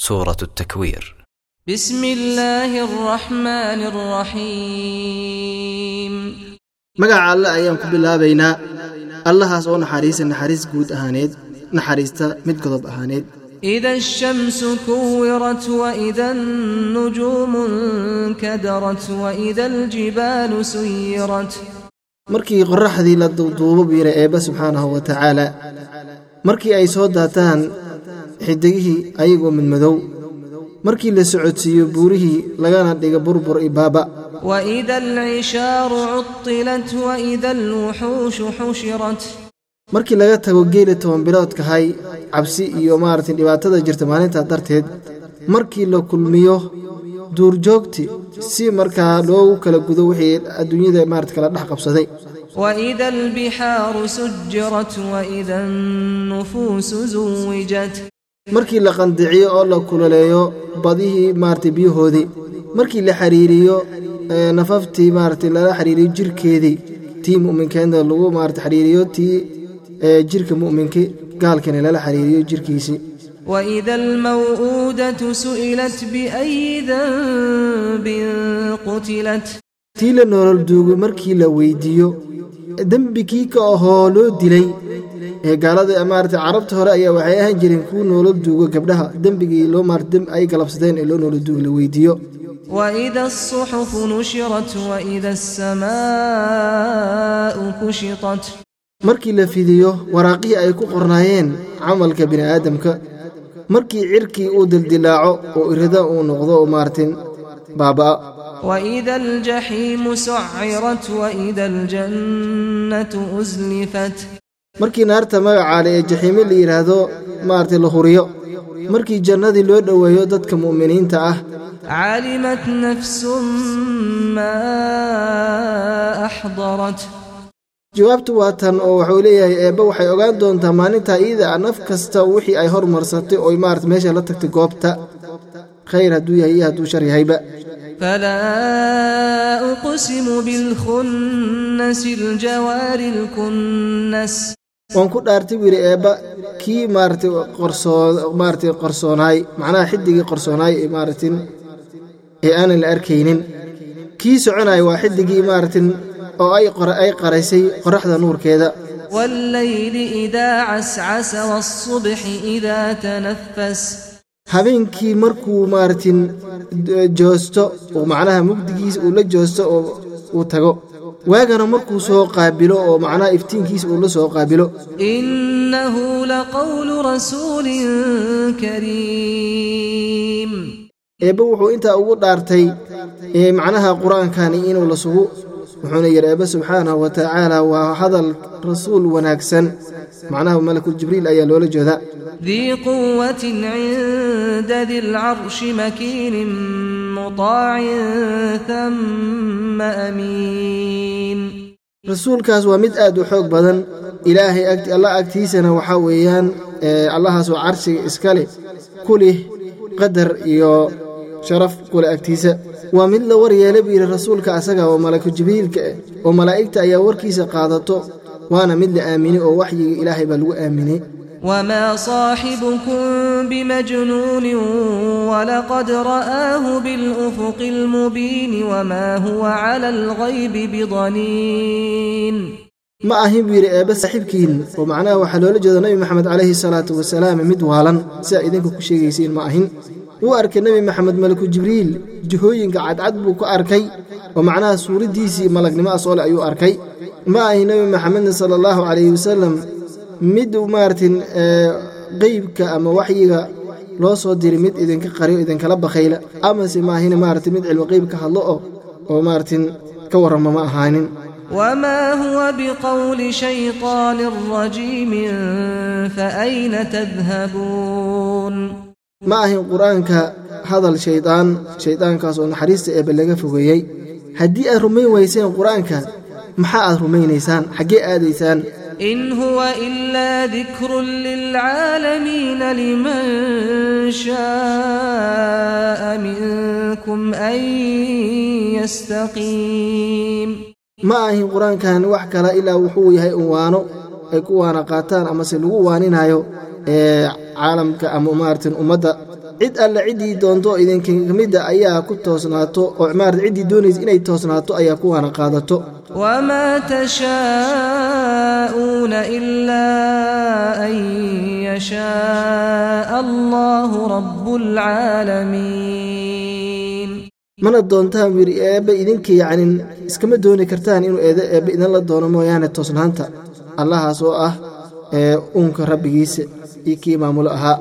سورة التكوير بسم الله الرحمن الرحيم magaca alle ayaan ku bilaabaynaa allahaas oo naxariisa naxariis guud ahaaneed naxariista mid godob ahaaneed إذا الشمس كورت وإذا النجوم انكدرت وإذا الجبال سيرت markii qorraxdii la duuduubo buu yidhi eebba subxaanahu wa tacaala markii ay soo daataan xidigihii ayagoo madmadow markii la socodsiiyo buurihii lagana dhiga burbur i baaba. Markii laga tago geela hay cabsi iyo maaragtay dhibaatada jirta maalintaa darteed markii la kulmiyo duurjoogti si markaa loogu kala gudo wixii adduunyada maarata kala dhex qabsaday. Wida albixaaru sujirat wida annufuusu suwijat markii la qandiciyo oo la kululeeyo badihii maaragtay biyahoodii markii la xiriiriyo ee, nafaftii maaragtay lala xiriiriyo jirkeedii tii mu'minkeedna lagu maarata xiriiriyo tii ee, jirka mu'minki gaalkana lala xiriiriyo jirkiisii وإذا الموءودة سئلت بأي ذنب قتلت tii la nolol duugo markii la weydiiyo dembi kii ka ahoo loo dilay ee gaalada maarata carabta hore ayaa waxay ahaan jireen kuwa nolol duugo gabdhaha dembigii loo maarata dem ay galabsadeen ee loo nolol duugo la weydiiyo وإذا الصحف نشرت وإذا السماء كشطت markii la fidiyo waraaqihii ay ku qornaayeen camalka bini'aadamka markii cirkii uu dildilaaco oo irada uu noqdo oo maartin baaba'a وإذا الجحيم سعرت وإذا الجنة أزلفت markii naarta magacaale ee jaxiime la yidhaahdo maaragtay la huriyo. Markii jannadii loo dhoweeyo dadka mu'miniinta ah. Calimat nafsun maa axdarat jawaabtu waa tan oo waxuu leeyahay eebba waxay ogaan doontaa maalintaa iida ah naf kasta wixii ay hormarsatay oy maarata meesha la tagtay goobta. Khayr hadduu yahay iyo hadduu shar yahayba. Falaa uqsimu bilkhunnas iljawaari lkunnas waan ku dhaartay buu yidhi eebba kii maaratamarata qorsoonaay macnaha xidigii qorsoonaay maaratin ee aanan la arkaynin. Kii soconaay waa xidigii maaratin oo ay qaraysay qoraxda nuurkeeda. Habeenkii markuu maaratin eh, joosto macnaha mugdigiisa uu la joosto oo uu tago waagana markuu soo qaabilo oo macnaha iftiinkiisa uu la soo qaabilo. Innahu laqawlu rasuulin kariim. Eebbe wuxuu intaa ugu dhaartay macnaha qur'aankani inuu lasugu wuxuuna yidhi eebbe subxaanahu wa tacaala waa hadal rasuul wanaagsan. Macnaha malakul jibriil ayaa loola jeeda dii quwatin cinda di makiinin مطاع ثم أمين rasuulkaas waa mid aad u xoog badan ilaahay agt allah agtiisana waxaa weeyaan ee, allahaas oo carshiga iska leh ku leh qadar iyo sharaf kule agtiisa waa mid la war yeelay buu yidhi rasuulka asaga oo malaku jibriilka ah oo malaa'igta ayaa warkiisa qaadato waana mid la aaminay oo waxyiga ilaahay baa lagu aaminay وما صاحبكم بمجنون ولقد رآه بالأفق المبين وما هو على الغيب بضنين ma ahin buu yidhi eebbe saaxiibkiin oo macnaha waxaa loola jeeda nebi maxamed calayhi salaatu wasalaam mid waalan sidaa idinku ku sheegaysiin ma ahin wuu arkay nebi maxamed malaku jibriil jihooyinka cadcad buu ku arkay oo macnaha suuraddiisii malagnimo asoole ayuu arkay ma ahin nebi maxamedna sala allahu calayhi wasalam mid maartin eh, qeybka ama waxyiga loo soo diray mid idinka qariyo idinkala bakayla amase maahina maarata mid cilmi qeyb ka hadlo oo oo maaratin ka warrama ma ahaanin. wmaa huwa bqowli shayطaani rajiimin faayna tadhabuun ma ahin qur'aanka hadal shaydaan shaydaankaas oo naxariista eebe laga fogeeyey. Haddii aad rumayn wayseen qur'aanka maxaa aad rumaynaysaan? Xaggee aadaysaan? إن هو إلا ذكر للعالمين لمن شاء منكم أن يستقيم ma ahin qur-aankan wax kale ilaa wuxuu yahay un waano ay ku waana qaataan amase lagu waaninayo ee caalamka ama maartin ummadda cid alle ciddii doonto idinka midda ayaa ku toosnaato oo maarata ciddii doonaysa inay toosnaato ayaa kuwaana qaadato وما تشاءون mana doontaan wiiri eebbe idinka yacnin iskama dooni kartaan inuu eedo eebbe idinla doono mooyaane toosnaanta. Allahaas oo ah ee uunka rabbigiisa iyo kii maamulo ahaa